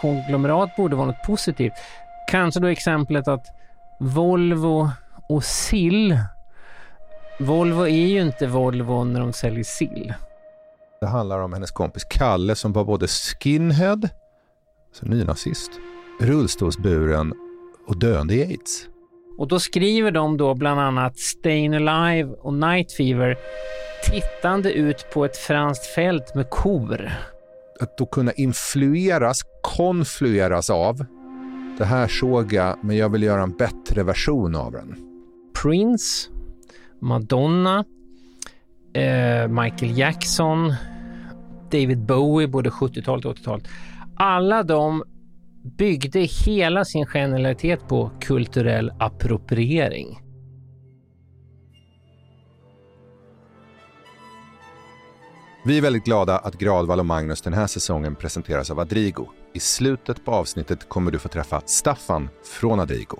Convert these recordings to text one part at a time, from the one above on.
konglomerat borde vara något positivt. Kanske då exemplet att Volvo och sill. Volvo är ju inte Volvo när de säljer sill. Det handlar om hennes kompis Kalle som var både skinhead, alltså nynazist, rullstolsburen och döende i aids. Och då skriver de då bland annat Stayin' Alive och Night Fever tittande ut på ett franskt fält med kor. Att då kunna influeras, konflueras av. Det här såg jag, men jag vill göra en bättre version av den. Prince, Madonna, eh, Michael Jackson, David Bowie, både 70-talet och 80-talet. Alla de byggde hela sin generalitet på kulturell appropriering. Vi är väldigt glada att Gradvall och Magnus den här säsongen presenteras av Adrigo. I slutet på avsnittet kommer du få träffa Staffan från Adrigo.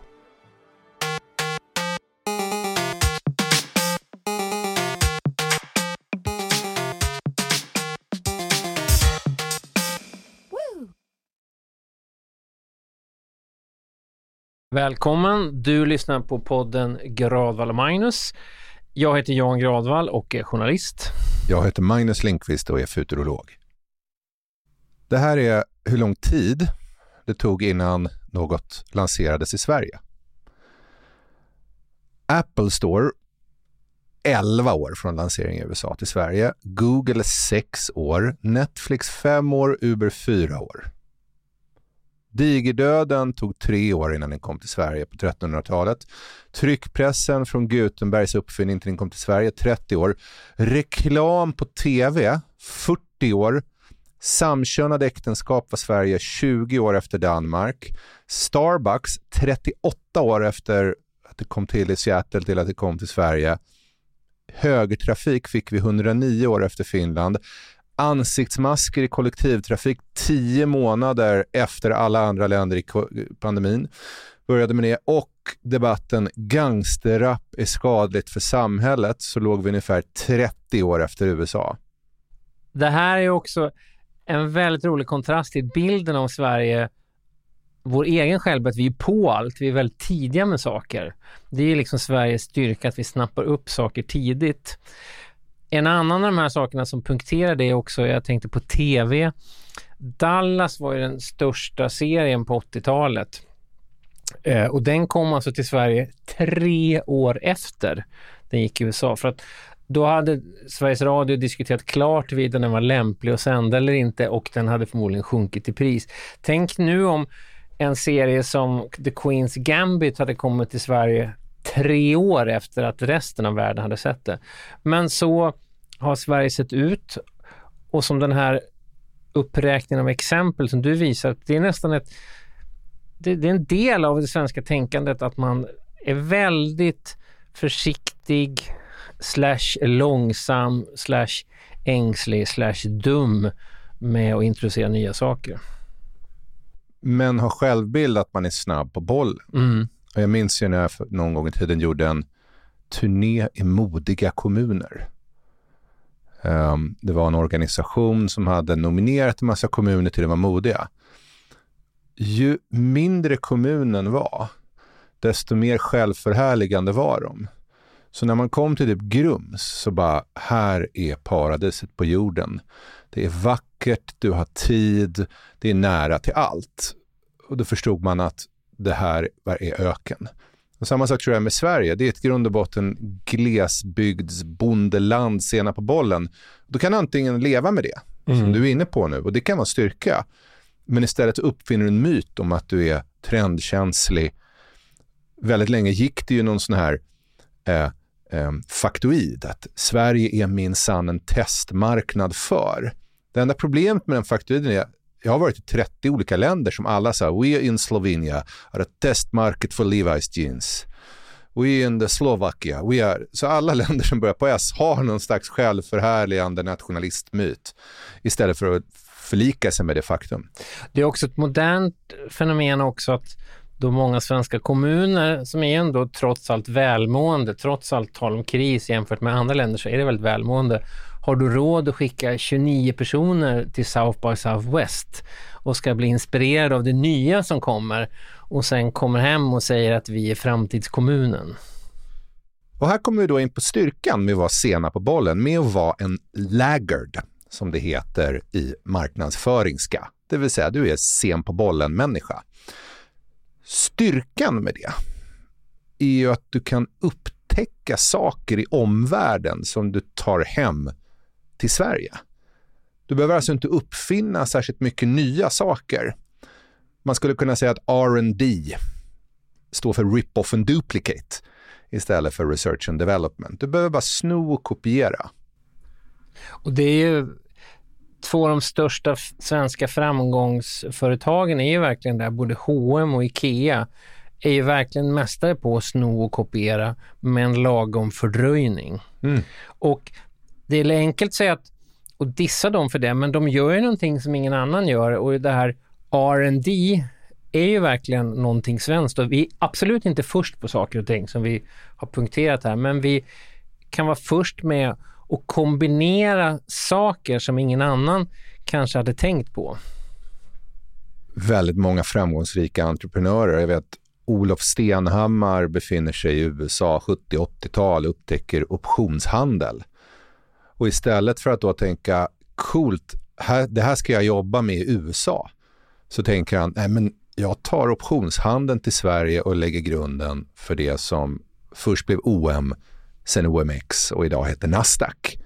Välkommen! Du lyssnar på podden Gradvall och Magnus. Jag heter Jan Gradvall och är journalist. Jag heter Magnus Linkvist och är futurolog. Det här är hur lång tid det tog innan något lanserades i Sverige. Apple Store 11 år från lansering i USA till Sverige, Google 6 år, Netflix 5 år, Uber 4 år. Digerdöden tog tre år innan den kom till Sverige på 1300-talet. Tryckpressen från Gutenbergs uppfinning till den kom till Sverige 30 år. Reklam på tv 40 år. Samkönade äktenskap var Sverige 20 år efter Danmark. Starbucks 38 år efter att det kom till i Seattle till att det kom till Sverige. Högertrafik fick vi 109 år efter Finland ansiktsmasker i kollektivtrafik tio månader efter alla andra länder i pandemin. Började med det och debatten gangsterrap är skadligt för samhället så låg vi ungefär 30 år efter USA. Det här är också en väldigt rolig kontrast till bilden av Sverige vår egen självbild, vi är på allt, vi är väldigt tidiga med saker. Det är liksom Sveriges styrka att vi snappar upp saker tidigt. En annan av de här sakerna som punkterar det också, jag tänkte på TV. Dallas var ju den största serien på 80-talet. Eh, och den kom alltså till Sverige tre år efter den gick i USA. För att då hade Sveriges Radio diskuterat klart vid den var lämplig att sända eller inte och den hade förmodligen sjunkit i pris. Tänk nu om en serie som The Queen's Gambit hade kommit till Sverige tre år efter att resten av världen hade sett det. Men så har Sverige sett ut och som den här uppräkningen av exempel som du visar, det är nästan ett det, det, är en del av det svenska tänkandet att man är väldigt försiktig slash långsam slash ängslig slash dum med att introducera nya saker. Men har självbild att man är snabb på bollen. Mm jag minns ju när jag någon gång i tiden gjorde en turné i modiga kommuner. Um, det var en organisation som hade nominerat en massa kommuner till att vara modiga. Ju mindre kommunen var, desto mer självförhärligande var de. Så när man kom till typ Grums så bara, här är paradiset på jorden. Det är vackert, du har tid, det är nära till allt. Och då förstod man att det här är öken. Och samma sak tror jag med Sverige. Det är ett grund och botten glesbygdsbondeland sena på bollen. Då kan antingen leva med det, mm. som du är inne på nu, och det kan vara styrka. Men istället uppfinner du en myt om att du är trendkänslig. Väldigt länge gick det ju någon sån här eh, eh, faktoid, att Sverige är minsann en testmarknad för. Det enda problemet med den faktoiden är jag har varit i 30 olika länder som alla sa we are in Slovenia are a test market for Levi's jeans. We are in the Slovakia. We are... Så alla länder som börjar på S har någon slags självförhärligande nationalistmyt istället för att förlika sig med det faktum. Det är också ett modernt fenomen också att då många svenska kommuner som är ändå trots allt välmående, trots allt tal om kris jämfört med andra länder så är det väldigt välmående, har du råd att skicka 29 personer till South by Southwest och ska bli inspirerad av det nya som kommer och sen kommer hem och säger att vi är framtidskommunen. Och här kommer vi då in på styrkan med att vara sena på bollen, med att vara en laggard, som det heter i marknadsföringska. Det vill säga, du är sen på bollen-människa. Styrkan med det är ju att du kan upptäcka saker i omvärlden som du tar hem till Sverige. Du behöver alltså inte uppfinna särskilt mycket nya saker. Man skulle kunna säga att R&D står för Rip-Off and Duplicate istället för Research and Development. Du behöver bara sno och kopiera. Och det är ju två av de största svenska framgångsföretagen är ju verkligen där, både H&M och IKEA är ju verkligen mästare på att sno och kopiera med en lagom fördröjning. Mm. Och det är enkelt att säga att och dissa dem för det, men de gör ju någonting som ingen annan gör och det här R&D är ju verkligen någonting svenskt och vi är absolut inte först på saker och ting som vi har punkterat här, men vi kan vara först med att kombinera saker som ingen annan kanske hade tänkt på. Väldigt många framgångsrika entreprenörer. Jag vet Olof Stenhammar befinner sig i USA 70-80-tal och upptäcker optionshandel. Och istället för att då tänka coolt, här, det här ska jag jobba med i USA, så tänker han, nej men jag tar optionshandeln till Sverige och lägger grunden för det som först blev OM, sen OMX och idag heter Nasdaq.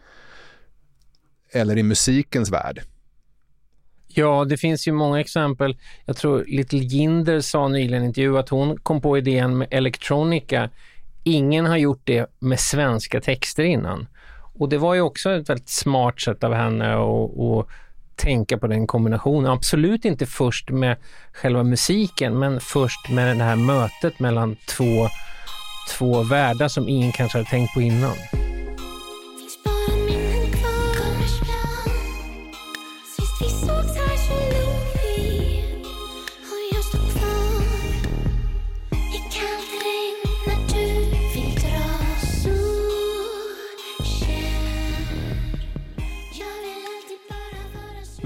Eller i musikens värld. Ja, det finns ju många exempel. Jag tror Little Jinder sa nyligen i en intervju att hon kom på idén med elektronika. Ingen har gjort det med svenska texter innan. Och det var ju också ett väldigt smart sätt av henne att tänka på den kombinationen. Absolut inte först med själva musiken, men först med det här mötet mellan två, två världar som ingen kanske hade tänkt på innan.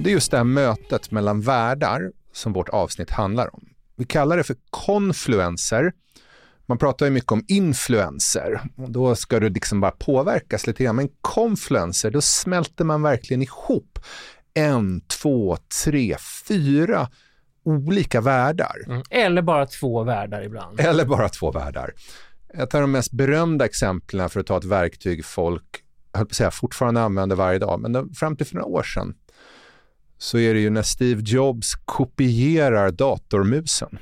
Det är just det här mötet mellan världar som vårt avsnitt handlar om. Vi kallar det för konfluenser. Man pratar ju mycket om influenser och då ska du liksom bara påverkas lite grann. Men konfluenser, då smälter man verkligen ihop en, två, tre, fyra olika världar. Mm. Eller bara två världar ibland. Eller bara två världar. Ett av de mest berömda exemplen för att ta ett verktyg folk jag höll på att säga, fortfarande använder varje dag, men fram till för några år sedan så är det ju när Steve Jobs kopierar datormusen.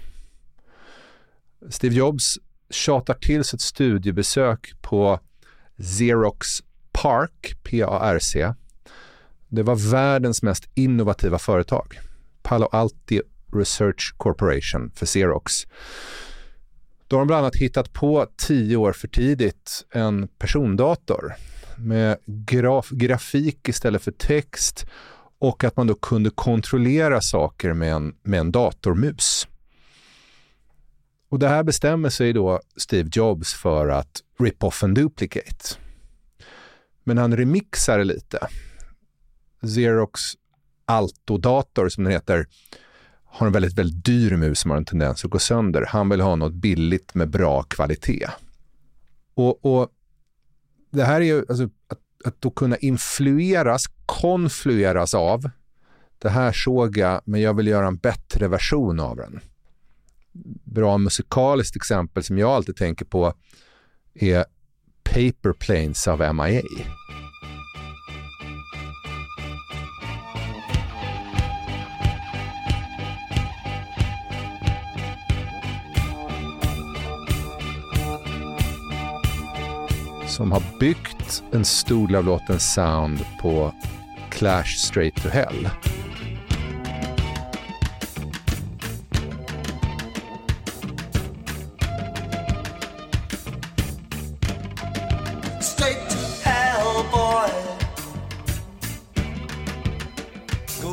Steve Jobs tjatar till sig ett studiebesök på Xerox Park, P-A-R-C. Det var världens mest innovativa företag. Palo Alti Research Corporation för Xerox. Då har de bland annat hittat på tio år för tidigt en persondator med graf grafik istället för text och att man då kunde kontrollera saker med en, med en datormus. Och det här bestämmer sig då Steve Jobs för att rip off and duplicate. Men han remixar det lite. Xerox Alto-dator som den heter har en väldigt, väldigt dyr mus som har en tendens att gå sönder. Han vill ha något billigt med bra kvalitet. Och, och det här är ju, alltså, att att då kunna influeras, konflueras av. Det här såg jag, men jag vill göra en bättre version av den. Bra musikaliskt exempel som jag alltid tänker på är Paper Planes av MIA. Som har byggt en stor del av låtens sound på Clash Straight to Hell.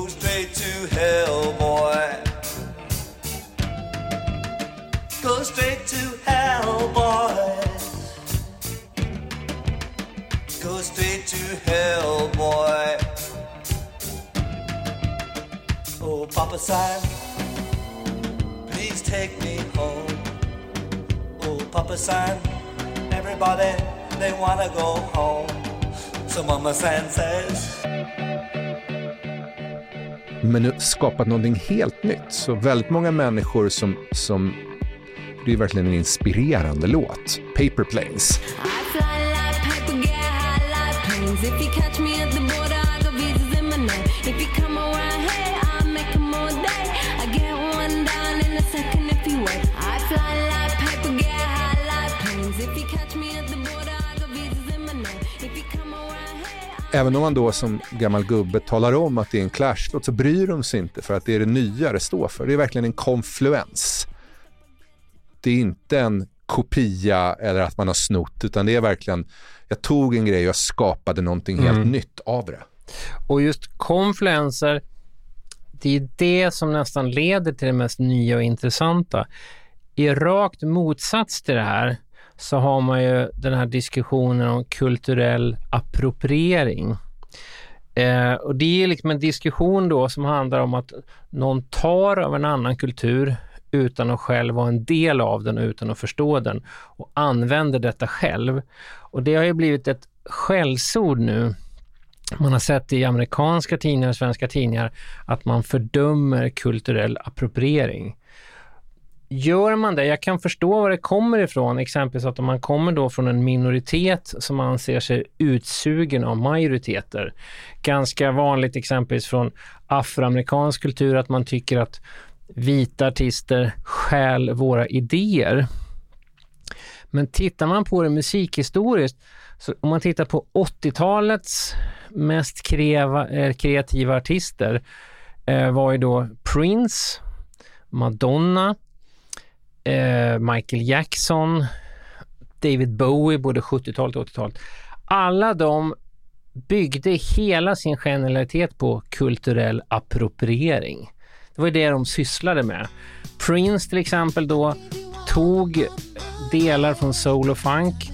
straight to hell, Papa sign, please take me home. Oh, Papa sign, everybody, they wanna go home. So Mama San says, men nu skapat någonting helt nytt. Så väldigt många människor som, som det är verkligen en inspirerande låt. Paper Planes. Även om man då som gammal gubbe talar om att det är en Clash-låt så bryr de sig inte för att det är det nya det står för. Det är verkligen en konfluens. Det är inte en kopia eller att man har snott utan det är verkligen, jag tog en grej och jag skapade någonting helt mm. nytt av det. Och just konfluenser, det är det som nästan leder till det mest nya och intressanta. I rakt motsats till det här så har man ju den här diskussionen om kulturell appropriering. Eh, och det är liksom en diskussion då som handlar om att någon tar av en annan kultur utan att själv vara en del av den och utan att förstå den och använder detta själv. Och det har ju blivit ett skällsord nu. Man har sett i amerikanska tidningar och svenska tidningar att man fördömer kulturell appropriering gör man det, jag kan förstå var det kommer ifrån, exempelvis att om man kommer då från en minoritet som anser sig utsugen av majoriteter. Ganska vanligt exempelvis från afroamerikansk kultur att man tycker att vita artister stjäl våra idéer. Men tittar man på det musikhistoriskt, så om man tittar på 80-talets mest kreva, eh, kreativa artister eh, var ju då Prince, Madonna, eh, Michael Jackson, David Bowie, både 70-talet och 80-talet. Alla de byggde hela sin generalitet på kulturell appropriering. Det var det de sysslade med. Prince till exempel då tog delar från soul och funk,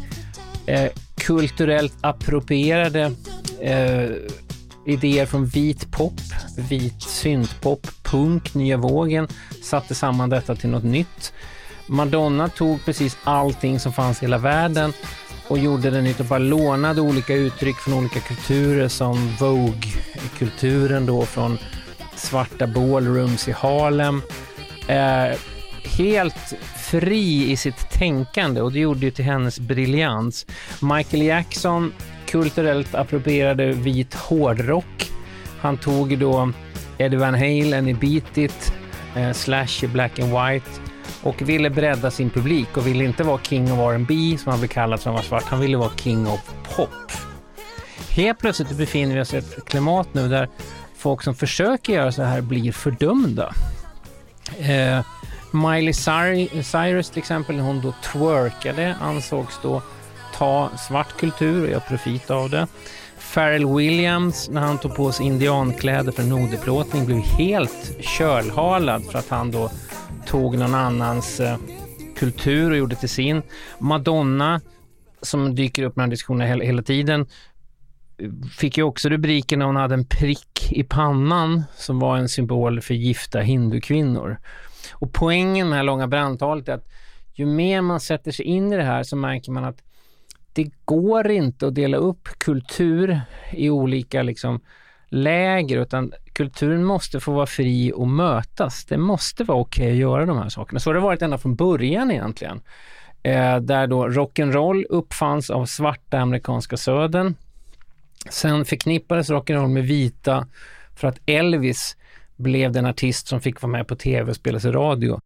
eh, kulturellt approprierade eh, idéer från vit pop, vit syntpop, punk, nya vågen, satte samman detta till något nytt. Madonna tog precis allting som fanns i hela världen och gjorde den nytt och bara lånade olika uttryck från olika kulturer som Vogue-kulturen då från svarta ballrooms i Harlem. Eh, helt fri i sitt tänkande och det gjorde ju till hennes briljans. Michael Jackson kulturellt approprierade vit hårdrock. Han tog då Eddie Van Halen i Beat It, eh, Slash i Black and White och ville bredda sin publik och ville inte vara king of R&B som han blev kallad som var svart. Han ville vara king of pop. Helt plötsligt befinner vi oss i ett klimat nu där folk som försöker göra så här blir fördömda. Eh, Miley Cyrus till exempel, när hon då twerkade ansågs då ta svart kultur och göra profit av det. Pharrell Williams, när han tog på sig indiankläder för nodeplåtning, blev helt kölhalad för att han då tog någon annans eh, kultur och gjorde till sin. Madonna, som dyker upp med den diskussionen hela, hela tiden, fick ju också rubriken när hon hade en prick i pannan som var en symbol för gifta hindukvinnor. Och poängen med det här långa brandtalet är att ju mer man sätter sig in i det här så märker man att det går inte att dela upp kultur i olika liksom, läger utan kulturen måste få vara fri och mötas. Det måste vara okej okay att göra de här sakerna. Så har det varit ända från början egentligen. Eh, där då rock'n'roll uppfanns av svarta amerikanska södern. Sen förknippades rock'n'roll med vita för att Elvis blev den artist som fick vara med på tv och spelas i radio.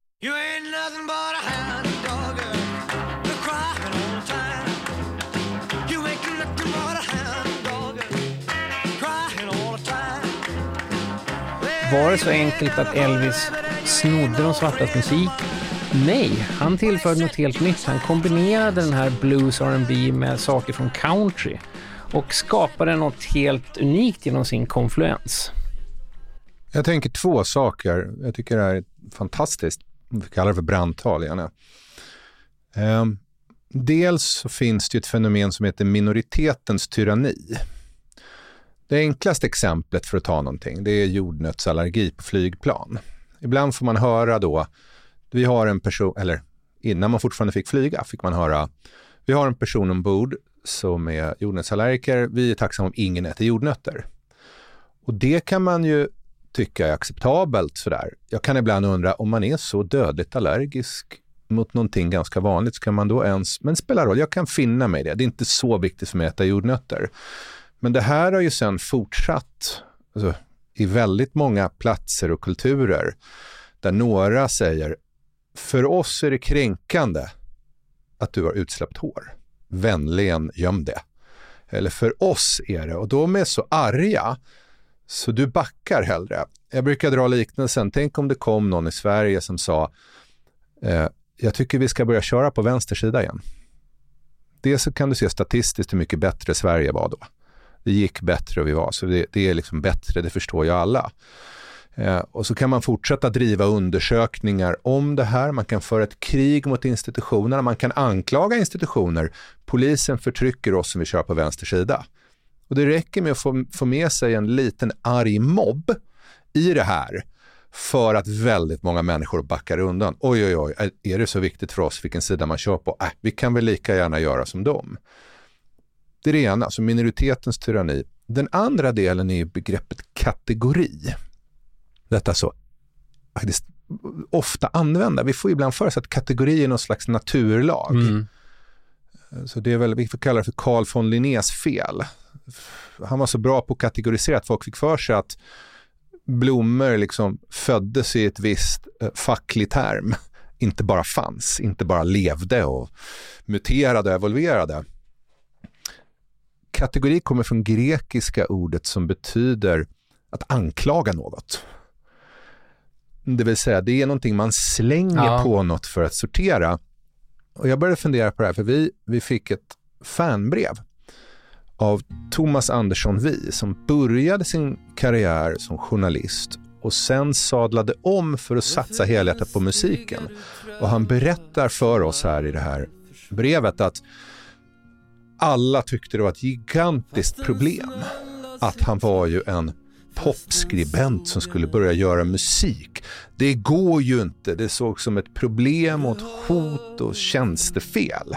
Var det så enkelt att Elvis snodde de svartas musik? Nej, han tillförde något helt nytt. Han kombinerade den här blues R&B med saker från country och skapade något helt unikt genom sin konfluens. Jag tänker två saker. Jag tycker det här är fantastiskt. Vi kallar det för brandtal gärna. Ehm, dels så finns det ett fenomen som heter minoritetens tyranni. Det enklaste exemplet för att ta någonting, det är jordnötsallergi på flygplan. Ibland får man höra då, vi har en person, eller innan man fortfarande fick flyga, fick man höra, vi har en person ombord som är jordnötsallergiker, vi är tacksamma om ingen äter jordnötter. Och det kan man ju tycka är acceptabelt sådär. Jag kan ibland undra om man är så dödligt allergisk mot någonting ganska vanligt, ska man då ens, men spelar roll, jag kan finna mig i det. Det är inte så viktigt för mig att äta jordnötter. Men det här har ju sen fortsatt alltså, i väldigt många platser och kulturer där några säger, för oss är det kränkande att du har utsläppt hår. Vänligen göm det. Eller för oss är det, och de är så arga så du backar hellre. Jag brukar dra liknelsen, tänk om det kom någon i Sverige som sa, eh, jag tycker vi ska börja köra på vänster sida igen. Dels så kan du se statistiskt hur mycket bättre Sverige var då. Det gick bättre och vi var, så det, det är liksom bättre, det förstår ju alla. Eh, och så kan man fortsätta driva undersökningar om det här. Man kan föra ett krig mot institutionerna. Man kan anklaga institutioner. Polisen förtrycker oss som vi kör på vänster sida. Och det räcker med att få, få med sig en liten arg mobb i det här för att väldigt många människor backar undan. Oj, oj, oj, är det så viktigt för oss vilken sida man kör på? Äh, vi kan väl lika gärna göra som dem. Det är det ena, alltså minoritetens tyranni. Den andra delen är begreppet kategori. Detta så faktiskt ofta använda. Vi får ibland för oss att kategori är någon slags naturlag. Mm. Så det är väl, vi får kalla det för Carl von Linnés fel. Han var så bra på att kategorisera att folk fick för sig att blommor liksom föddes i ett visst eh, facklig term. Inte bara fanns, inte bara levde och muterade och evolverade. Kategori kommer från grekiska ordet som betyder att anklaga något. Det vill säga, det är någonting man slänger ja. på något för att sortera. Och jag började fundera på det här, för vi, vi fick ett fanbrev av Thomas Andersson Vi som började sin karriär som journalist och sen sadlade om för att satsa helhjärtat på musiken. Och han berättar för oss här i det här brevet att alla tyckte det var ett gigantiskt problem att han var ju en popskribent som skulle börja göra musik. Det går ju inte. Det såg som ett problem och ett hot och tjänstefel.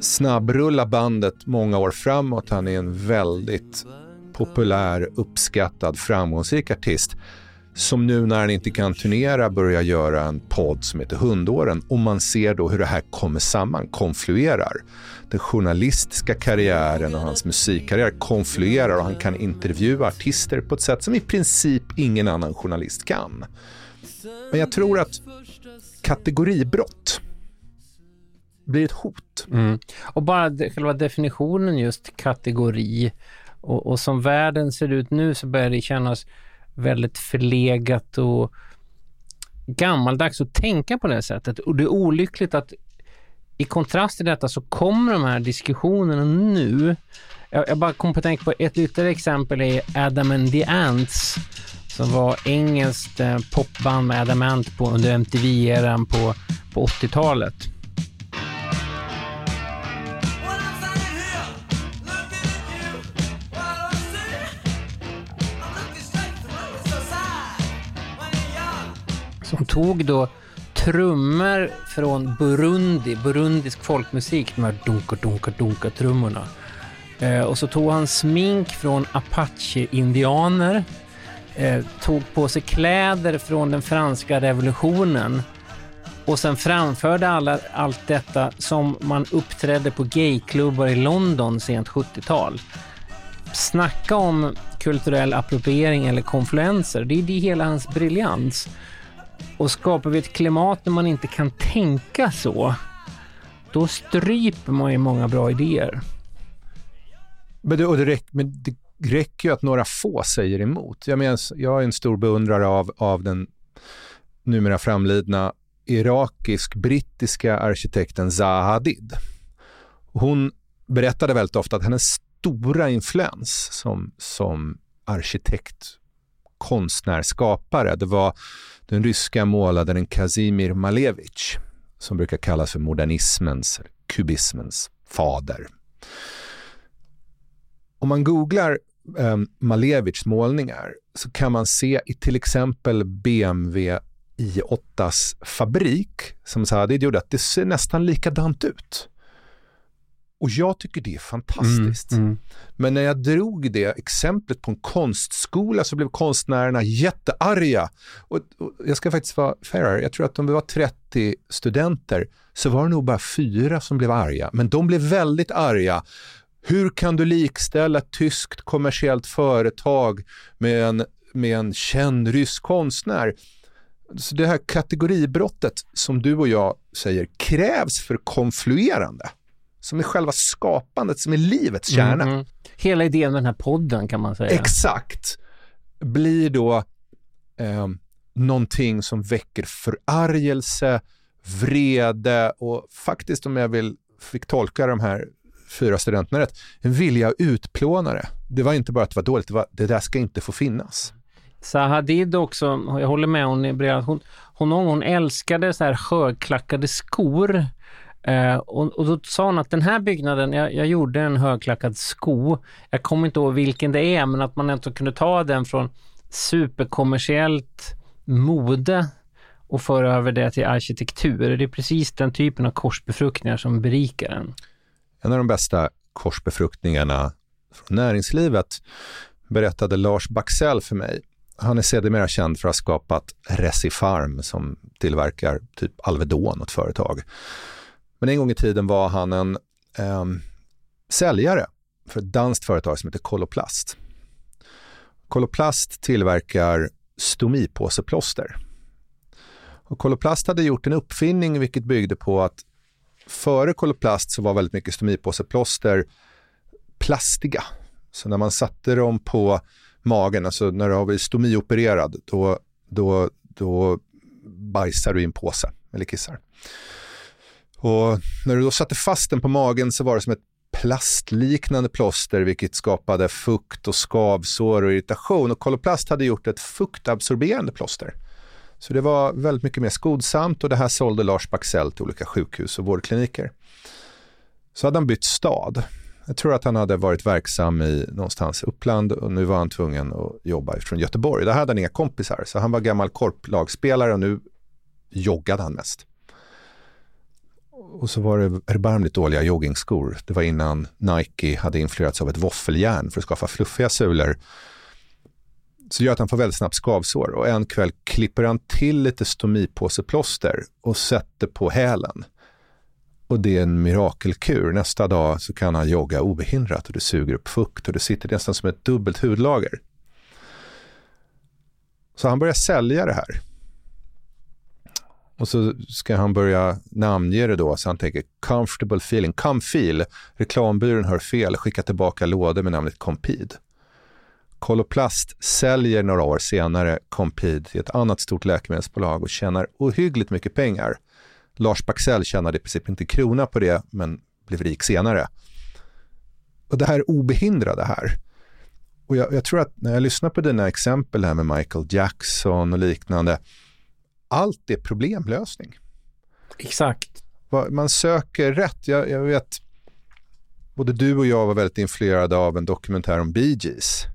Snabbrulla bandet många år framåt. Han är en väldigt populär, uppskattad, framgångsrik artist som nu när han inte kan turnera börjar göra en podd som heter Hundåren och man ser då hur det här kommer samman, konfluerar. Den journalistiska karriären och hans musikkarriär konfluerar och han kan intervjua artister på ett sätt som i princip ingen annan journalist kan. Men jag tror att kategoribrott blir ett hot. Mm. Och bara de, själva definitionen just kategori och, och som världen ser ut nu så börjar det kännas väldigt förlegat och gammaldags att tänka på det sättet. Och det är olyckligt att i kontrast till detta så kommer de här diskussionerna nu. Jag, jag bara kom på att tänka på ett ytterligare exempel är Adam and the Ants som var engelskt eh, popband med Adam Ant på, under MTV-eran på, på 80-talet. Som tog då trummor från Burundi, burundisk folkmusik, de här dunka, dunka, dunka trummorna. Eh, och så tog han smink från apache-indianer, eh, tog på sig kläder från den franska revolutionen och sen framförde alla, allt detta som man uppträdde på gayklubbar i London sent 70-tal. Snacka om kulturell appropriering eller konfluenser, det är det hela hans briljans. Och skapar vi ett klimat där man inte kan tänka så, då stryper man ju många bra idéer. Men det, och det, räck, men det räcker ju att några få säger emot. Jag, menar, jag är en stor beundrare av, av den numera framlidna irakisk-brittiska arkitekten Zaha Hadid. Hon berättade väldigt ofta att hennes stora influens som, som arkitekt, konstnärskapare, det var den ryska målaren Kazimir Malevich som brukar kallas för modernismens, kubismens fader. om man googlar eh, Malevichs målningar så kan man se i till exempel BMW i8s fabrik som Saadid gjorde att det ser nästan likadant ut. Och jag tycker det är fantastiskt. Mm, mm. Men när jag drog det exemplet på en konstskola så blev konstnärerna jättearga. Och, och jag ska faktiskt vara fair jag tror att om vi var 30 studenter så var det nog bara fyra som blev arga. Men de blev väldigt arga. Hur kan du likställa ett tyskt kommersiellt företag med en, med en känd rysk konstnär? Så det här kategoribrottet som du och jag säger krävs för konfluerande som är själva skapandet, som är livets kärna. Mm, mm. Hela idén med den här podden kan man säga. Exakt. Blir då eh, någonting som väcker förargelse, vrede och faktiskt om jag vill, fick tolka de här fyra studenterna rätt, en vilja att utplåna det. Det var inte bara att det var dåligt, det var det där ska inte få finnas. Sahadid också, jag håller med hon, hon, hon, hon älskade så här högklackade skor Eh, och, och, då sa hon att den här byggnaden, jag, jag, gjorde en högklackad sko. Jag kommer inte ihåg vilken det är, men att man ändå kunde ta den från superkommersiellt mode och föra över det till arkitektur. Det är precis den typen av korsbefruktningar som berikar den. En av de bästa korsbefruktningarna från näringslivet berättade Lars Baxell för mig. Han är sedermera känd för att ha skapat Resifarm som tillverkar typ Alvedon åt företag. Men en gång i tiden var han en eh, säljare för ett danskt företag som heter Koloplast. Koloplast tillverkar stomipåseplåster. Och Koloplast hade gjort en uppfinning vilket byggde på att före Koloplast så var väldigt mycket stomipåseplåster plastiga. Så när man satte dem på magen, alltså när du har blivit stomiopererad, då, då, då bajsar du i en påse eller kissar. Och när du då satte fast den på magen så var det som ett plastliknande plåster vilket skapade fukt och skavsår och irritation. Och Koloplast hade gjort ett fuktabsorberande plåster. Så det var väldigt mycket mer skonsamt och det här sålde Lars Baxell till olika sjukhus och vårdkliniker. Så hade han bytt stad. Jag tror att han hade varit verksam i någonstans Uppland och nu var han tvungen att jobba från Göteborg. Där hade han inga kompisar så han var gammal korplagspelare och nu joggade han mest och så var det erbarmligt dåliga joggingskor. Det var innan Nike hade influerats av ett våffeljärn för att skapa fluffiga sulor. Så det gör att han får väldigt snabbt skavsår och en kväll klipper han till lite stomipåseplåster och sätter på hälen. Och det är en mirakelkur. Nästa dag så kan han jogga obehindrat och det suger upp fukt och det sitter nästan som ett dubbelt hudlager. Så han börjar sälja det här. Och så ska han börja namnge det då, så han tänker comfortable feeling, comfeel. Reklambyrån hör fel, skicka tillbaka lådor med namnet Compid. Koloplast säljer några år senare Compid till ett annat stort läkemedelsbolag och tjänar ohyggligt mycket pengar. Lars Baxell tjänade i princip inte krona på det, men blev rik senare. Och det här obehindrade här. Och jag, jag tror att när jag lyssnar på dina exempel här med Michael Jackson och liknande, allt är problemlösning. Exakt. Man söker rätt. Jag, jag, vet, både du och jag var väldigt influerade av en dokumentär om Bee Gees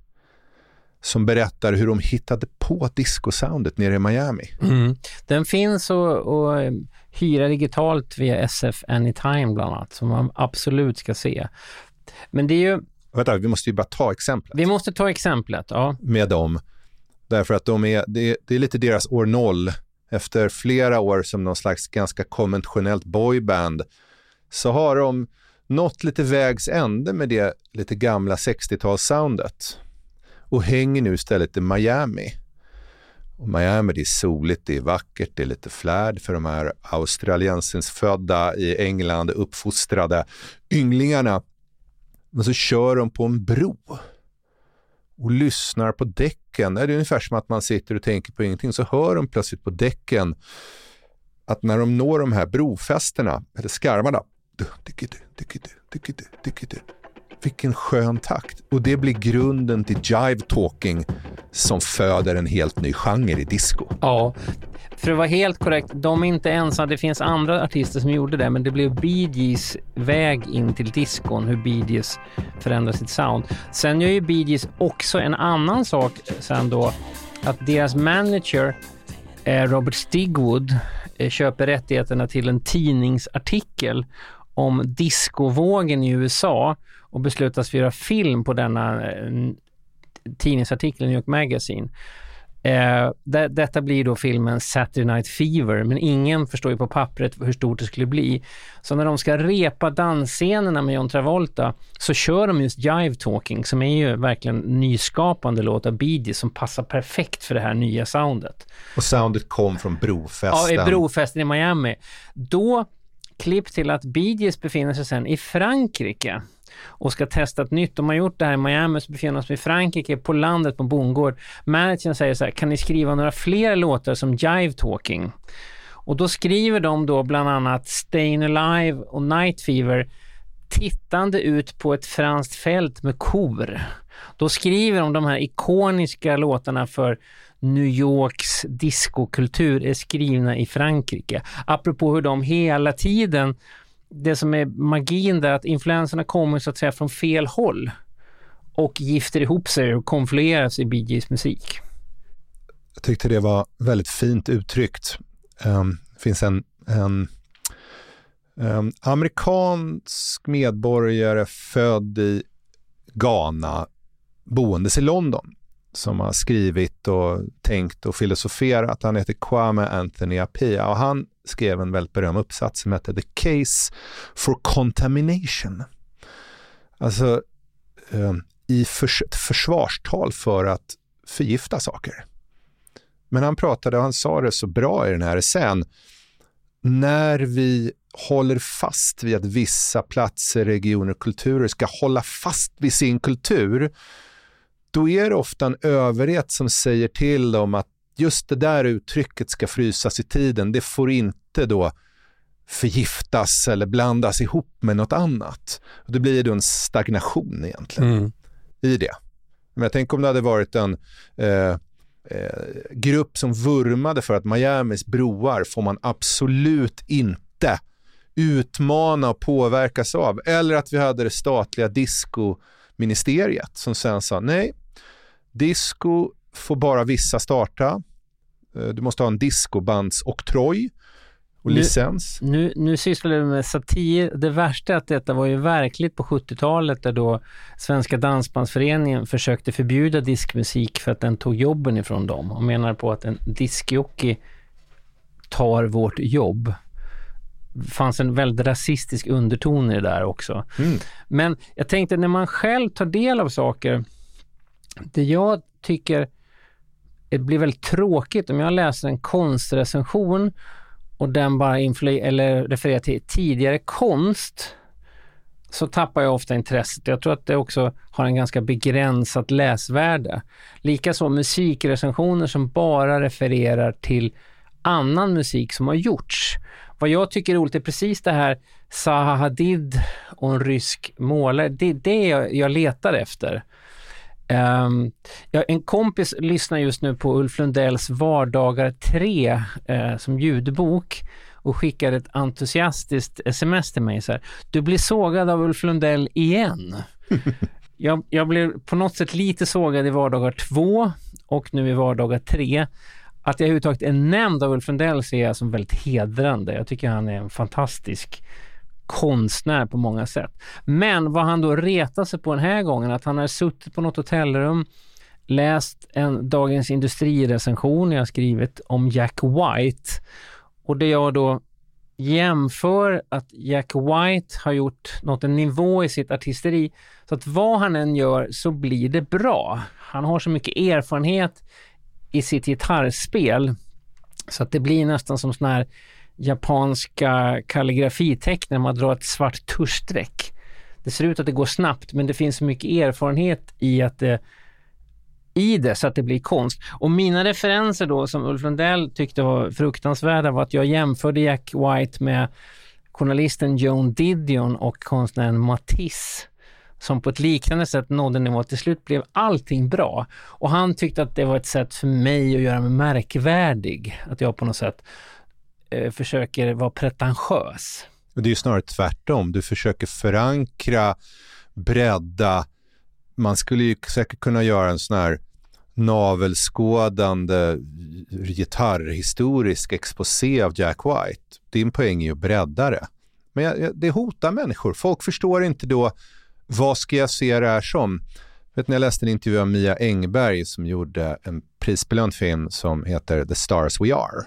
som berättar hur de hittade på discosoundet nere i Miami. Mm. Den finns att eh, hyra digitalt via SF Anytime bland annat, som man absolut ska se. Men det är ju... Vänta, vi måste ju bara ta exemplet. Vi måste ta exemplet, ja. Med dem. Därför att de är, det, är, det är lite deras år noll efter flera år som någon slags ganska konventionellt boyband så har de nått lite vägs ände med det lite gamla 60-talssoundet och hänger nu istället i Miami. Och Miami det är soligt, det är vackert, det är lite flärd för de här australiensens födda i England uppfostrade ynglingarna. Men så kör de på en bro och lyssnar på däcken. Det är ungefär som att man sitter och tänker på ingenting, så hör de plötsligt på däcken att när de når de här brofästena, eller skarvarna, vilken skön takt. Och det blir grunden till jive talking som föder en helt ny genre i disco. Ja, för att vara helt korrekt, de är inte ensamma. Det finns andra artister som gjorde det, men det blev Bee Gees väg in till diskon, hur Bee Gees förändrar sitt sound. Sen gör ju Bee Gees också en annan sak sen då, att deras manager eh, Robert Stigwood eh, köper rättigheterna till en tidningsartikel om discovågen i USA och beslutas göra film på denna eh, tidningsartikel i New York Magazine. Eh, det, detta blir då filmen Saturday Night Fever, men ingen förstår ju på pappret hur stort det skulle bli. Så när de ska repa dansscenerna med John Travolta så kör de just Jive Talking som är ju verkligen nyskapande låt av Bee Gees som passar perfekt för det här nya soundet. Och soundet kom från brofesten. Ja, i brofesten i Miami. Då klipp till att Bee Gees befinner sig sen i Frankrike och ska testa ett nytt. De har gjort det här i Miami, så befinner de sig i Frankrike, på landet på bondgård. Managern säger så här, kan ni skriva några fler låtar som Jive Talking? Och då skriver de då bland annat Stayin' Alive och Night Fever tittande ut på ett franskt fält med kor. Då skriver de de här ikoniska låtarna för New Yorks discokultur är skrivna i Frankrike. Apropå hur de hela tiden det som är magin där att influenserna kommer så att säga från fel håll och gifter ihop sig och konflueras i Bee Gees musik. Jag tyckte det var väldigt fint uttryckt. Um, det finns en, en um, amerikansk medborgare född i Ghana, boendes i London, som har skrivit och tänkt och filosoferat. Han heter Kwame Anthony Appiah och han skrev en väldigt berömd uppsats som hette The Case for Contamination. Alltså eh, i förs ett försvarstal för att förgifta saker. Men han pratade, och han sa det så bra i den här essän, när vi håller fast vid att vissa platser, regioner och kulturer ska hålla fast vid sin kultur, då är det ofta en överhet som säger till dem att just det där uttrycket ska frysas i tiden. Det får inte då förgiftas eller blandas ihop med något annat. Det blir då en stagnation egentligen mm. i det. Men jag tänker om det hade varit en eh, eh, grupp som vurmade för att Miamis broar får man absolut inte utmana och påverkas av. Eller att vi hade det statliga disco-ministeriet som sen sa nej, disco får bara vissa starta. Eh, du måste ha en discobandsoktroj och nu, licens. Nu, nu sysslar du med satir. Det värsta är att detta var ju verkligt på 70-talet där då Svenska Dansbandsföreningen försökte förbjuda diskmusik för att den tog jobben ifrån dem och menar på att en diskjockey tar vårt jobb. Det fanns en väldigt rasistisk underton i det där också. Mm. Men jag tänkte när man själv tar del av saker, det jag tycker det blir väldigt tråkigt om jag läser en konstrecension och den bara eller refererar till tidigare konst så tappar jag ofta intresset. Jag tror att det också har en ganska begränsat läsvärde. Likaså musikrecensioner som bara refererar till annan musik som har gjorts. Vad jag tycker är roligt är precis det här Zaha Hadid och en rysk målare. Det är det jag letar efter. Um, ja, en kompis lyssnar just nu på Ulf Lundells Vardagar 3 uh, som ljudbok och skickar ett entusiastiskt sms till mig så här. Du blir sågad av Ulf Lundell igen. jag, jag blev på något sätt lite sågad i Vardagar 2 och nu i Vardagar 3. Att jag överhuvudtaget är nämnd av Ulf Lundell ser jag som väldigt hedrande. Jag tycker han är en fantastisk konstnär på många sätt. Men vad han då retar sig på den här gången, att han har suttit på något hotellrum, läst en Dagens Industri-recension jag skrivit om Jack White och det jag då jämför att Jack White har gjort nått en nivå i sitt artisteri så att vad han än gör så blir det bra. Han har så mycket erfarenhet i sitt gitarrspel så att det blir nästan som sån här japanska kalligrafitecknen, man drar ett svart tuschstreck. Det ser ut att det går snabbt men det finns mycket erfarenhet i att det i det så att det blir konst. Och mina referenser då som Ulf Lundell tyckte var fruktansvärda var att jag jämförde Jack White med journalisten Joan Didion och konstnären Matisse som på ett liknande sätt nådde en nivå till slut blev allting bra. Och han tyckte att det var ett sätt för mig att göra mig märkvärdig. Att jag på något sätt eh, försöker vara pretentiös. Det är ju snarare tvärtom. Du försöker förankra, bredda. Man skulle ju säkert kunna göra en sån här navelskådande gitarrhistorisk exposé av Jack White. Din poäng är ju att bredda det. Men jag, det hotar människor. Folk förstår inte då vad ska jag se det här som? Vet ni, jag läste en intervju av Mia Engberg som gjorde en prisbelönt film som heter The Stars We Are.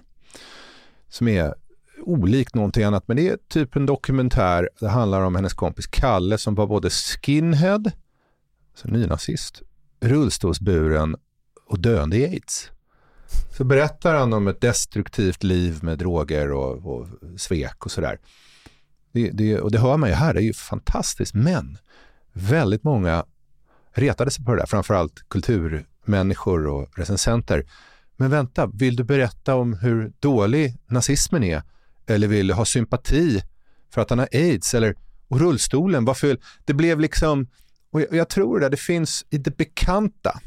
Som är olikt någonting annat, men det är typ en dokumentär. Det handlar om hennes kompis Kalle som var både skinhead, alltså nynazist, rullstolsburen och döende i aids. Så berättar han om ett destruktivt liv med droger och, och svek och sådär. Det, det, och det hör man ju här, det är ju fantastiskt. Men väldigt många retade sig på det där, framförallt kulturmänniskor och recensenter. Men vänta, vill du berätta om hur dålig nazismen är? Eller vill du ha sympati för att han har aids? Eller, och rullstolen, varför? Det blev liksom, och jag, jag tror det, det finns i det bekanta.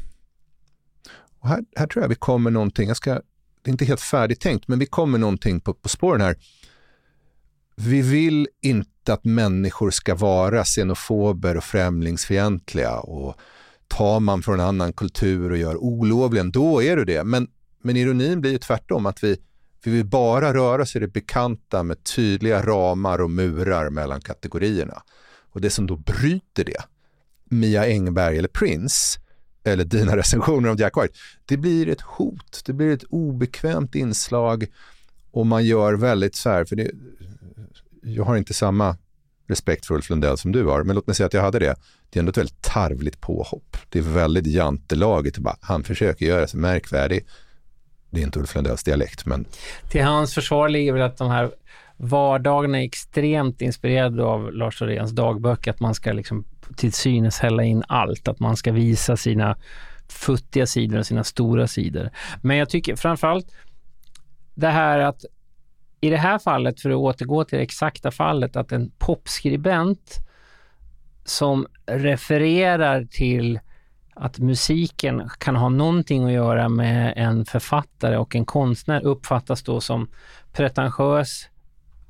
Och här, här tror jag vi kommer någonting, jag ska, det är inte helt färdigt tänkt, men vi kommer någonting på, på spåren här. Vi vill inte att människor ska vara xenofober och främlingsfientliga och tar man från en annan kultur och gör olovligen, då är du det. Men, men ironin blir ju tvärtom, att vi, vi vill bara röra oss i det bekanta med tydliga ramar och murar mellan kategorierna. Och det som då bryter det, Mia Engberg eller Prince, eller dina recensioner av Jack White, det blir ett hot, det blir ett obekvämt inslag och man gör väldigt så här, för det, jag har inte samma respekt för Ulf Lundell som du har, men låt mig säga att jag hade det. Det är ändå ett väldigt tarvligt påhopp. Det är väldigt jantelaget. Han försöker göra sig märkvärdig. Det är inte Ulf Lundells dialekt, men... Till hans försvar ligger väl att de här vardagarna är extremt inspirerade av Lars Oréns dagböcker, att man ska liksom till synes hälla in allt, att man ska visa sina futtiga sidor och sina stora sidor. Men jag tycker framförallt det här att i det här fallet, för att återgå till det exakta fallet, att en popskribent som refererar till att musiken kan ha någonting att göra med en författare och en konstnär uppfattas då som pretentiös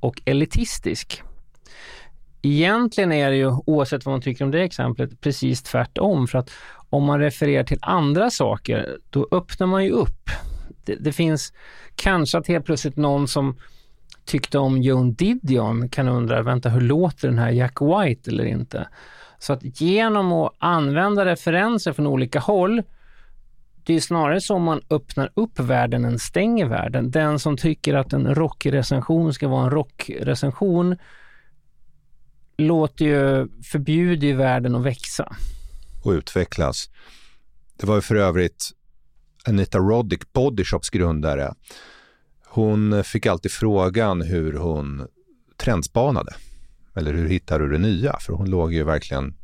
och elitistisk. Egentligen är det ju, oavsett vad man tycker om det exemplet, precis tvärtom. För att om man refererar till andra saker, då öppnar man ju upp. Det, det finns kanske att helt plötsligt någon som tyckte om Joan Didion kan undra, vänta hur låter den här Jack White eller inte? Så att genom att använda referenser från olika håll, det är snarare så man öppnar upp världen än stänger världen. Den som tycker att en rockrecension ska vara en rockrecension låter ju, förbjuder ju världen att växa. Och utvecklas. Det var ju för övrigt Anita Roddick, Bodyshops grundare, hon fick alltid frågan hur hon trendspanade. Eller hur hittar du det nya? För hon låg ju verkligen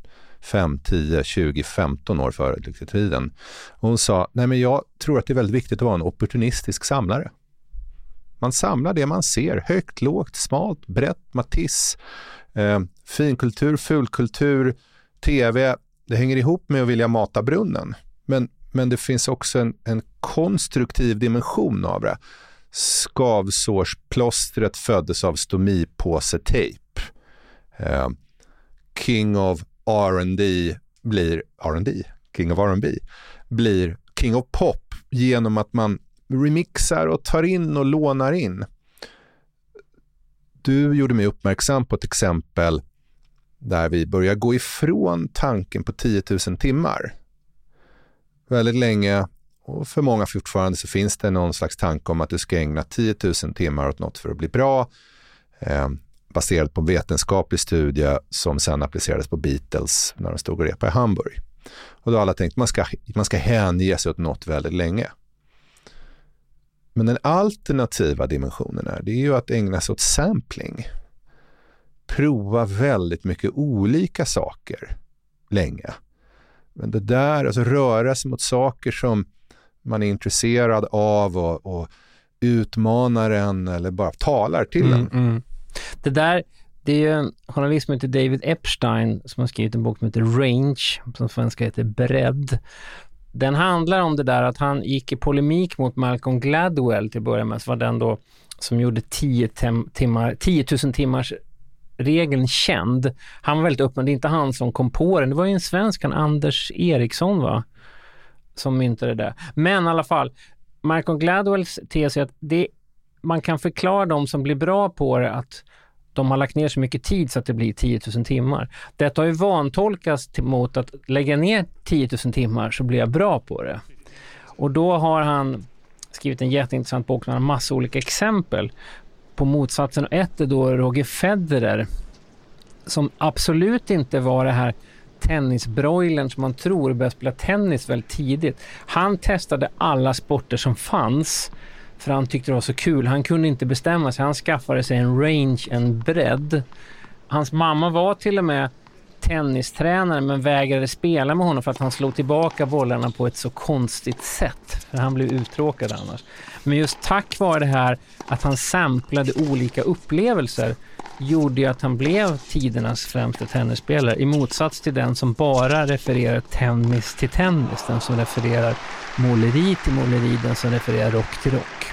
5, 10, 20, 15 år före tiden. hon sa, nej men jag tror att det är väldigt viktigt att vara en opportunistisk samlare. Man samlar det man ser, högt, lågt, smalt, brett, Matisse, eh, finkultur, fulkultur, tv. Det hänger ihop med att vilja mata brunnen. Men, men det finns också en, en konstruktiv dimension av det skavsårsplåstret föddes av stomipåsetejp. Eh, King of R&D blir R&D, King of R&B blir King of Pop genom att man remixar och tar in och lånar in. Du gjorde mig uppmärksam på ett exempel där vi börjar gå ifrån tanken på 10 000 timmar. Väldigt länge och för många fortfarande så finns det någon slags tanke om att du ska ägna 10 000 timmar åt något för att bli bra. Eh, Baserat på vetenskaplig studie som sen applicerades på Beatles när de stod och repade i Hamburg. Och då har alla tänkt att man ska, man ska hänge sig åt något väldigt länge. Men den alternativa dimensionen är, det är ju att ägna sig åt sampling. Prova väldigt mycket olika saker länge. Men det där, alltså röra sig mot saker som man är intresserad av och, och utmanar en eller bara talar till mm, en. Mm. Det där Det är ju en journalist som heter David Epstein som har skrivit en bok som heter Range, som svenska heter Bredd. Den handlar om det där att han gick i polemik mot Malcolm Gladwell till att börja med, så var den då som gjorde 10, timmar, 10 000 timmars regeln känd. Han var väldigt öppen, det är inte han som kom på den, det var ju en svensk, han Anders Eriksson va? Som myntade det. Men i alla fall, Malcolm Gladwells tes är att det, man kan förklara de som blir bra på det att de har lagt ner så mycket tid så att det blir 10 000 timmar. Detta har ju vantolkats mot att lägga ner 10 000 timmar så blir jag bra på det. Och då har han skrivit en jätteintressant bok med en massa olika exempel på motsatsen. Och Ett är då Roger Federer som absolut inte var det här tennisbroilern som man tror började spela tennis väldigt tidigt. Han testade alla sporter som fanns för han tyckte det var så kul. Han kunde inte bestämma sig. Han skaffade sig en range, en bredd. Hans mamma var till och med tennistränare men vägrade spela med honom för att han slog tillbaka bollarna på ett så konstigt sätt. För han blev uttråkad annars. Men just tack vare det här att han samplade olika upplevelser gjorde ju att han blev tidernas främste tennisspelare i motsats till den som bara refererar tennis till tennis, den som refererar måleri till måleri, den som refererar rock till rock.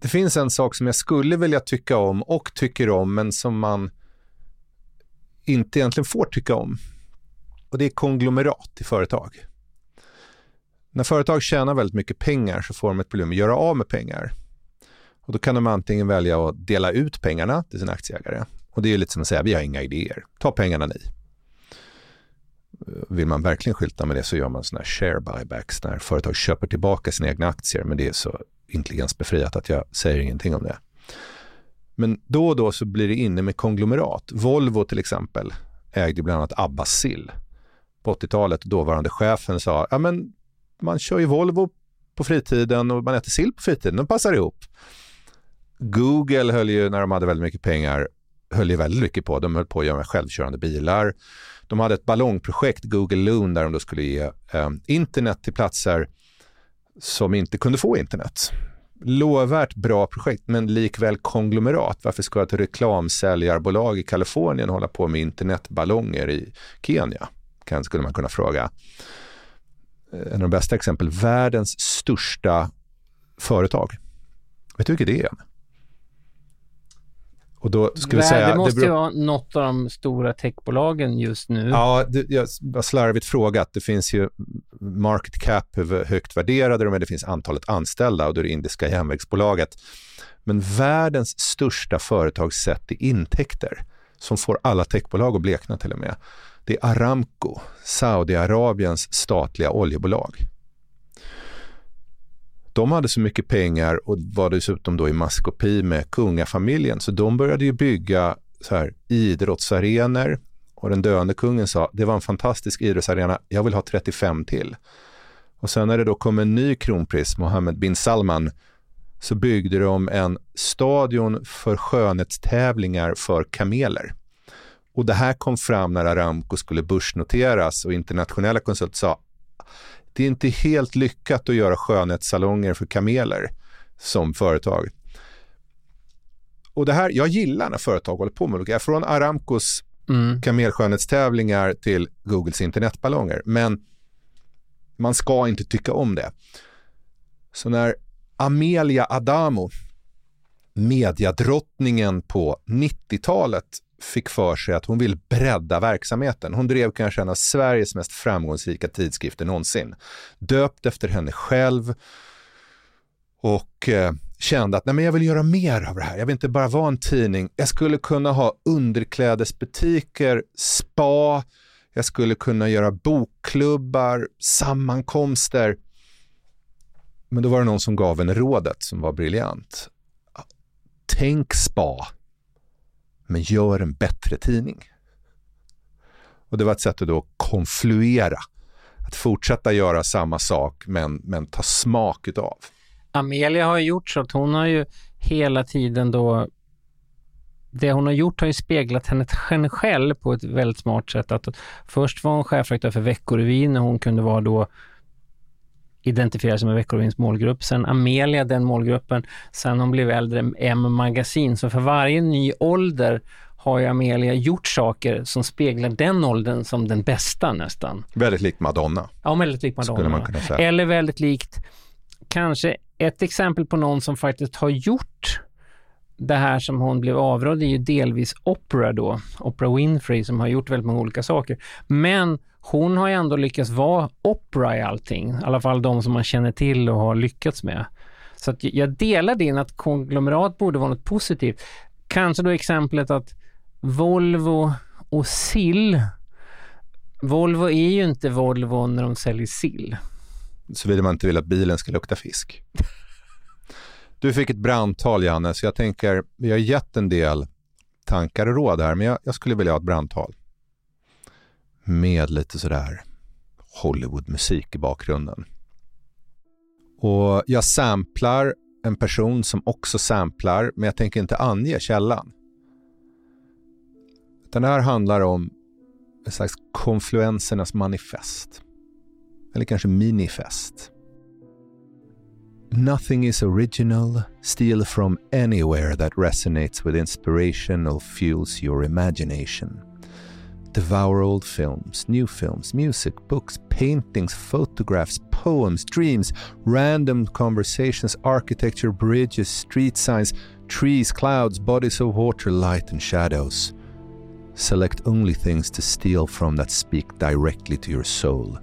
Det finns en sak som jag skulle vilja tycka om och tycker om, men som man inte egentligen får tycka om. Och det är konglomerat i företag. När företag tjänar väldigt mycket pengar så får de ett problem att göra av med pengar. Och då kan de antingen välja att dela ut pengarna till sina aktieägare. Och det är lite som att säga, vi har inga idéer, ta pengarna ni. Vill man verkligen skylta med det så gör man sådana här share buybacks när företag köper tillbaka sina egna aktier. Men det är så intelligensbefriat att jag säger ingenting om det. Men då och då så blir det inne med konglomerat. Volvo till exempel ägde bland annat Abba Sill. På 80-talet, dåvarande chefen sa, ja men man kör ju Volvo på fritiden och man äter sill på fritiden, de passar ihop. Google höll ju, när de hade väldigt mycket pengar, höll ju väldigt mycket på, de höll på att göra självkörande bilar. De hade ett ballongprojekt, Google Loon, där de då skulle ge eh, internet till platser som inte kunde få internet. Lovvärt bra projekt, men likväl konglomerat. Varför ska ett reklamsäljarbolag i Kalifornien hålla på med internetballonger i Kenya? Kan, skulle man kunna fråga. Eh, en av de bästa exempel, världens största företag. Vet du vilket det är? Och då skulle det, säga, det måste det ju vara något av de stora techbolagen just nu. Ja, det, jag har slarvigt frågat. Det finns ju market cap, hur högt värderade de är, det finns antalet anställda och då är det indiska järnvägsbolaget. Men världens största företag sett i intäkter, som får alla techbolag att blekna till och med, det är Aramco, Saudiarabiens statliga oljebolag. De hade så mycket pengar och var dessutom då i maskopi med kungafamiljen så de började ju bygga så här, idrottsarenor och den döende kungen sa det var en fantastisk idrottsarena, jag vill ha 35 till. Och sen när det då kom en ny kronprins, Mohammed bin Salman, så byggde de en stadion för skönhetstävlingar för kameler. Och det här kom fram när Aramco skulle börsnoteras och internationella konsulter sa det är inte helt lyckat att göra skönhetssalonger för kameler som företag. Och det här, jag gillar när företag håller på med det. Från Aramcos mm. kamelskönhetstävlingar till Googles internetballonger. Men man ska inte tycka om det. Så när Amelia Adamo, mediadrottningen på 90-talet, fick för sig att hon vill bredda verksamheten. Hon drev kanske en av Sveriges mest framgångsrika tidskrifter någonsin. Döpt efter henne själv och eh, kände att Nej, men jag vill göra mer av det här. Jag vill inte bara vara en tidning. Jag skulle kunna ha underklädesbutiker, spa, jag skulle kunna göra bokklubbar, sammankomster. Men då var det någon som gav henne rådet som var briljant. Tänk spa men gör en bättre tidning. Och det var ett sätt att då konfluera, att fortsätta göra samma sak men, men ta smak utav. Amelia har gjort så att hon har ju hela tiden då det hon har gjort har ju speglat henne själv på ett väldigt smart sätt. Att först var hon chefredaktör för Veckorevyn när hon kunde vara då identifierar sig med Veckorevins målgrupp. Sen Amelia, den målgruppen. Sen hon blev äldre, M Magasin. Så för varje ny ålder har ju Amelia gjort saker som speglar den åldern som den bästa nästan. Väldigt likt Madonna. Ja, väldigt likt Madonna. Eller väldigt likt, kanske ett exempel på någon som faktiskt har gjort det här som hon blev avrådd är ju delvis Oprah då, Oprah Winfrey som har gjort väldigt många olika saker. Men hon har ju ändå lyckats vara opera i allting, i alla fall de som man känner till och har lyckats med. Så att jag delar din att konglomerat borde vara något positivt. Kanske då exemplet att Volvo och sill. Volvo är ju inte Volvo när de säljer sill. Såvida man inte vill att bilen ska lukta fisk. Du fick ett brandtal Janne, så jag tänker, vi har gett en del tankar och råd här, men jag, jag skulle vilja ha ett brandtal. Med lite sådär Hollywoodmusik i bakgrunden. Och jag samplar en person som också samplar, men jag tänker inte ange källan. Utan det här handlar om ett slags konfluensernas manifest. Eller kanske minifest. Nothing is original, steal from anywhere that resonates with inspiration or fuels your imagination. Devour old films, new films, music, books, paintings, photographs, poems, dreams, random conversations, architecture, bridges, street signs, trees, clouds, bodies of water, light and shadows. Select only things to steal from that speak directly to your soul.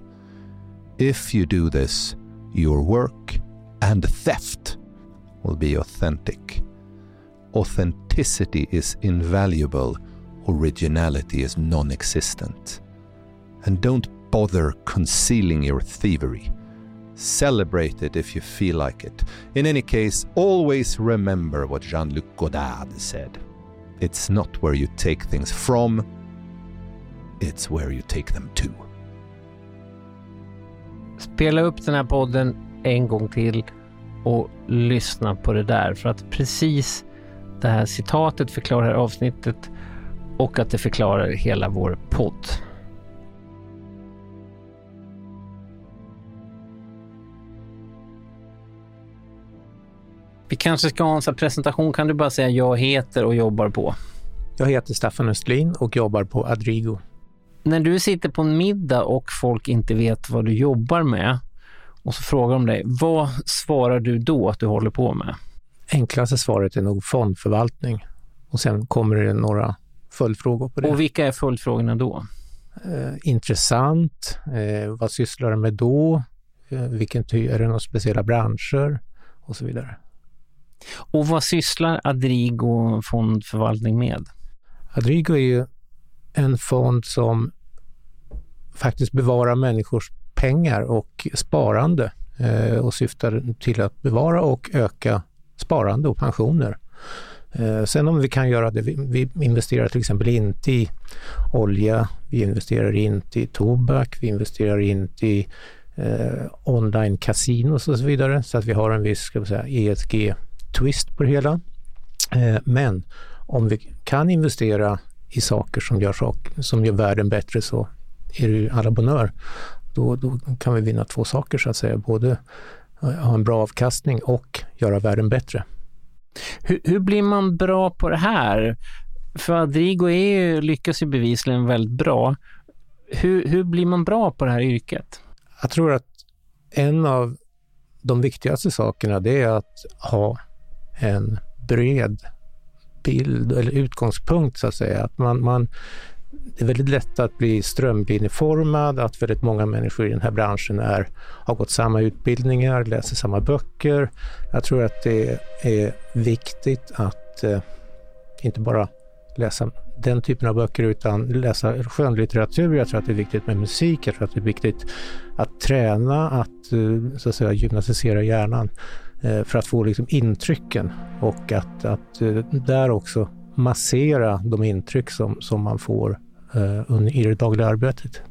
If you do this, your work and theft will be authentic. Authenticity is invaluable, originality is non existent. And don't bother concealing your thievery. Celebrate it if you feel like it. In any case, always remember what Jean Luc Godard said it's not where you take things from, it's where you take them to. Spela upp den här podden en gång till och lyssna på det där för att precis det här citatet förklarar avsnittet och att det förklarar hela vår podd. Vi kanske ska ha en presentation. Kan du bara säga jag heter och jobbar på? Jag heter Staffan Östlin och jobbar på Adrigo. När du sitter på en middag och folk inte vet vad du jobbar med och så frågar de dig, vad svarar du då att du håller på med? Enklaste svaret är nog fondförvaltning och sen kommer det några följdfrågor på det. Och vilka är följdfrågorna då? Eh, intressant, eh, vad sysslar du med då? Eh, vilken ty- är det några speciella branscher? Och så vidare. Och vad sysslar Adrigo fondförvaltning med? Adrigo är ju en fond som faktiskt bevarar människors pengar och sparande och syftar till att bevara och öka sparande och pensioner. Eh, sen om vi kan göra det, vi, investerar till exempel inte i olja, vi investerar inte i tobak, vi investerar inte i eh, online casinos och så vidare, så att vi har en viss ska vi säga, ESG-twist på det hela. Eh, men om vi kan investera i saker som gör, sak, som gör världen bättre så är det ju alla bonör. Då, då kan vi vinna två saker så att säga, både eh, ha en bra avkastning och göra världen bättre. Hur, hur blir man bra på det här? För Adrigo är ju, lyckas ju bevisligen väldigt bra. Hur, hur blir man bra på det här yrket? Jag tror att en av de viktigaste sakerna det är att ha en bred bild eller utgångspunkt så att säga. Att man, man, det är väldigt lätt att bli strömlinjeformad, att väldigt många människor i den här branschen är, har gått samma utbildningar, läser samma böcker. Jag tror att det är viktigt att eh, inte bara läsa den typen av böcker utan läsa skönlitteratur. Jag tror att det är viktigt med musik. Jag tror att det är viktigt att träna, att eh, så att säga gymnastisera hjärnan eh, för att få liksom intrycken och att, att eh, där också massera de intryck som, som man får Eh, i det dagliga arbetet.